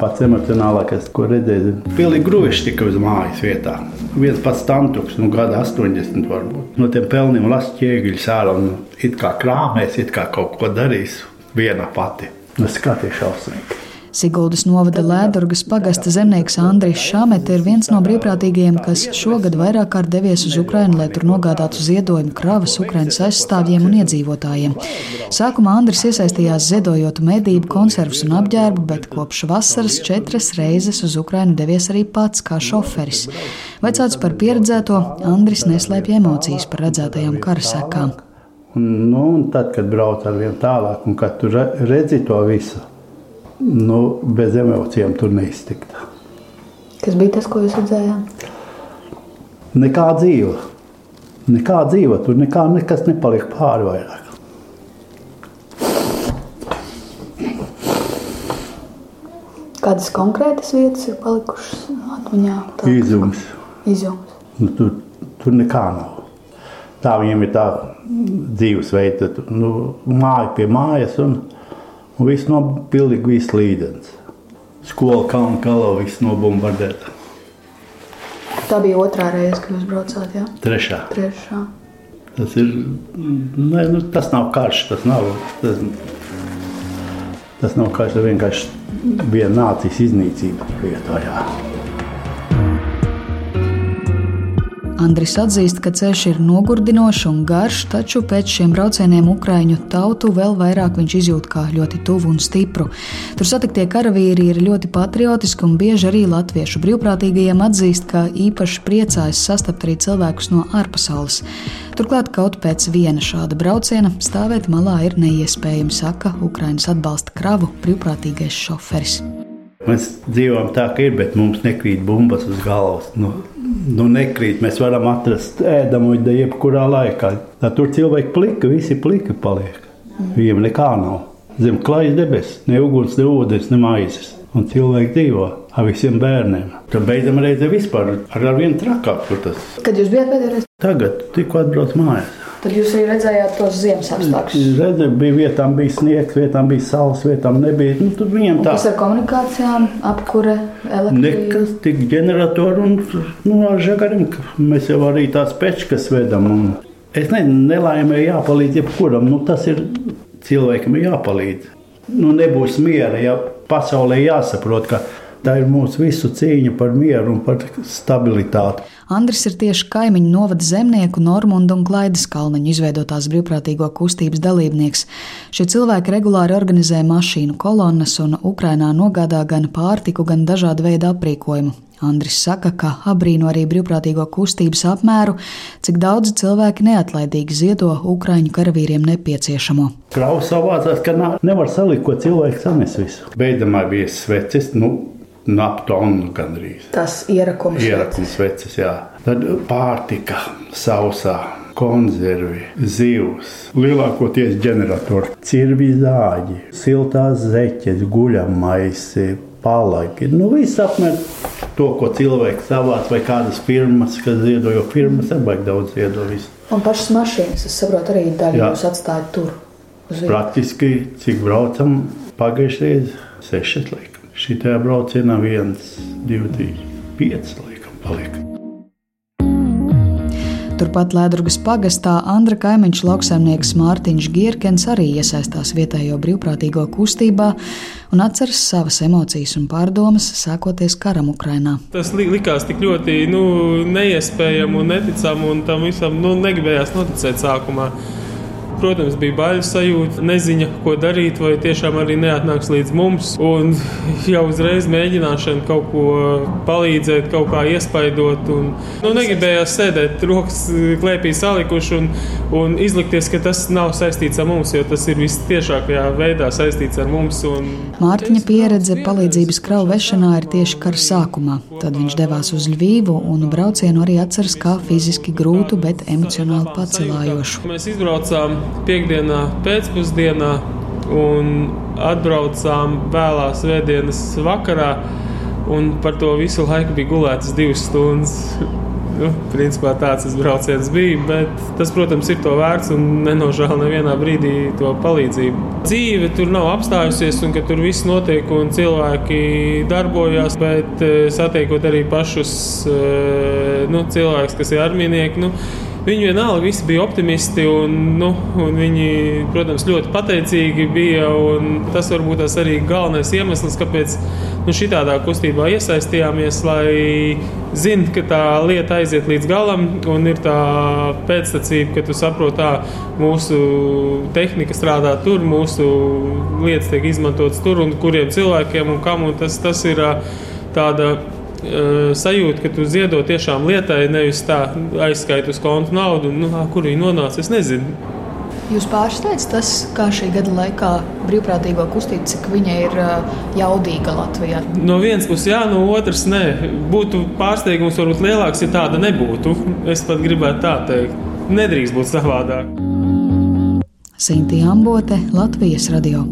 pats emocionālākais, ko redzēju. Pilīgi grūti tika uz mājas vietā. Viens pats tantuks, nu, gada 80 varbūt. No tiem pelniem las ķēguļus ārā un it kā krāmēs, it kā kaut ko darīs viena pati. Nu, skaties šausmīgi. Siguldas novada Lēdurgas pagasta zemnieks Andris Šamete ir viens no brīvprātīgajiem, kas šogad vairāk kārt devies uz Ukrainu, lai tur nogādātu ziedojumu kravas Ukrainas aizstāvjiem un iedzīvotājiem. Sākumā Andris iesaistījās ziedojot medību, konservus un apģērbu, bet kopš vasaras četras reizes uz Ukrainu devies arī pats kā šoferis. Vaicāts par pieredzēto, Andris neslēpja emocijas par redzētajām kara sekām. Un, nu, un tad, kad brauc ar vien tālāk, un kad tu redzi to visu, nu, bez emocijām tur neiztikt. Kas bija tas, ko jūs redzējāt? Nekā dzīva. Nekā dzīva, tur nekā, nekas nepaliek pāri vairāk. Kādas konkrētas vietas ir palikušas atmiņā? Tā, Izjums. Izjums. Nu, tur, tur nekā nav. Tā viņiem ir tā dzīvesveida, nu, māja pie mājas. Un, Un viss no pilnīgi viss līdens. Skola kalna kalā viss nobumbardēta. Tā bija otrā reize, kad jūs braucāt. Jā? Trešā. Trešā. Tas ir. Ne, nu, tas nav karš. Tas nav, tas, tas nav karš. Tas vienkārši bija nācijas iznīcība vietā. Jā. Andris atzīst, ka ceļš ir nogurdinošs un garš, taču pēc šiem braucieniem Ukrāņu tautu vēl vairāk viņš izjūt kā ļoti tuvu un stipru. Tur satiktie karavīri ir ļoti patriotiski un bieži arī latviešu brīvprātīgajiem atzīst, ka īpaši priecājas sastapt arī cilvēkus no ārpasaules. Turklāt kaut pēc viena šāda brauciena stāvēt malā ir neiespējami, saka Ukraiņas atbalsta kravu brīvprātīgais šoferis. Mēs dzīvojam tā, ka ir, bet mums nekrīt bumbas uz galvas. Nu, nu nekrīt, mēs varam atrast ēdamu jebkurā laikā. Tad tur cilvēki plika, visi plika paliek. Viņiem nekā nav. Zem klājas debesis, ne uguns, ne ūdens, ne maizes. Un cilvēki dzīvo ar visiem bērniem. Tad beidzam reizē vispār ar, ar vienu trakāku. Kad jūs bijat pēdējais? Tagad tikko atbrauc mājās. Tad jūs arī redzējāt tos ziemas apstākļus. Redzēju, bija vietām, bija sniegs, vietām bija saules, vietām nebija. Nu, tur viņiem tā. Kas ar komunikācijām, apkure, elektrību? Nekas, tik ģeneratoru un nu, ar žagarim. Mēs jau arī tās pečkas vedam. Un es nezinu, nelaimē jāpalīdz jebkuram. Nu, tas ir cilvēkam jāpalīdz. Nu, nebūs miera, ja pasaulē jāsaprot, ka tā ir mūsu visu cīņa par mieru un par stabilitāti. Andris ir tieši kaimiņu novada zemnieku Normunda un Klaidas kalniņu izveidotās brīvprātīgo kustības dalībnieks. Šie cilvēki regulāri organizē mašīnu kolonnas un Ukrainā nogādā gan pārtiku, gan dažādu veidu aprīkojumu. Andris saka, ka abrīno arī brīvprātīgo kustības apmēru, cik daudz cilvēki neatlaidīgi ziedo Ukrāņu karavīriem nepieciešamo. Kraus savācās, ka nevar salikt, ko cilvēks sanes visu. Beidzamā bija svecis, nu, naptonu gandrīz. Tas ierakums. Ierakums vecis, jā. Tad pārtika sausā. Konzervi, zivs, lielākoties ģeneratori, cirvi zāģi, siltās zeķes, guļamaisi, palagi. Nu, viss apmēram to, ko cilvēks savāc, vai kādas firmas, kas ziedo, jo firmas ir baigi daudz ziedo. Visu. Un pašas mašīnas, es saprotu, arī daļu Jā. jūs atstājat tur. Praktiski, cik braucam, pagājušajā sešas liekas. Šitā braucienā viens, divi, trīs, pieci laikam paliek. Turpat Lēdurgas pagastā Andra kaimiņš lauksaimnieks Mārtiņš Gierkens arī iesaistās vietējo brīvprātīgo kustībā un atceras savas emocijas un pārdomas, sākoties karam Ukrainā. Tas li likās tik ļoti nu, neiespējami un neticami, un tam visam nu, negribējās noticēt sākumā. Protams, bija bail sajūta, neziņa, ko darīt, vai tiešām arī neatnāks līdz mums. Un jau uzreiz mēģināšana kaut ko palīdzēt, kaut kā iespaidot. Un, nu, negribējās sēdēt, rokas klēpī salikuši un, un izlikties, ka tas nav saistīts ar mums, jo tas ir visciešākajā veidā saistīts ar mums. Un... Mārtiņa pieredze palīdzības kravu vešanā ir tieši kara sākumā. Tad viņš devās uz Ļuvīvu un braucienu arī atceras kā fiziski grūtu, bet emocionāli pacelājošu. Mēs izbraucām piekdienā pēcpusdienā un atbraucām vēlā svētdienas vakarā. Un par to visu laiku bija gulētas divas stundas. Nu, principā tāds tas brauciens bija, bet tas, protams, ir to vērts un nenožēl nevienā brīdī to palīdzību. Dzīve tur nav apstājusies, un tur viss notiek, un cilvēki darbojas, bet eh, satiekot arī pašus eh, nu, cilvēkus, kas ir armijnieki. Nu, Viņi vienalga visi bija optimisti, un, nu, un viņi, protams, ļoti pateicīgi bija. Tas varbūt tas arī galvenais iemesls, kāpēc nu, šādā kustībā iesaistījāmies, lai zinātu, ka tā lieta aiziet līdz galam, un ir tā pēctecība, ka tu saproti, ka mūsu tehnika strādā tur, mūsu lietas tiek izmantotas tur, un kuriem cilvēkiem un kam. Un tas, tas ir tāda sajūta, ka tu ziedo tiešām lietai, nevis tā aizskaitu uz kontu naudu, nu, kur viņi nonāca. Es nezinu. Jūs pārsteidz tas, kā šī gada laikā brīvprātīgo kustība, cik viņa ir jaudīga Latvijā? No vienas puses, jā, no otras nē. Būtu pārsteigums varbūt lielāks, ja tāda nebūtu. Es pat gribētu tā teikt. Nedrīkst būt savādāk. Sintīna Ambote, Latvijas radio.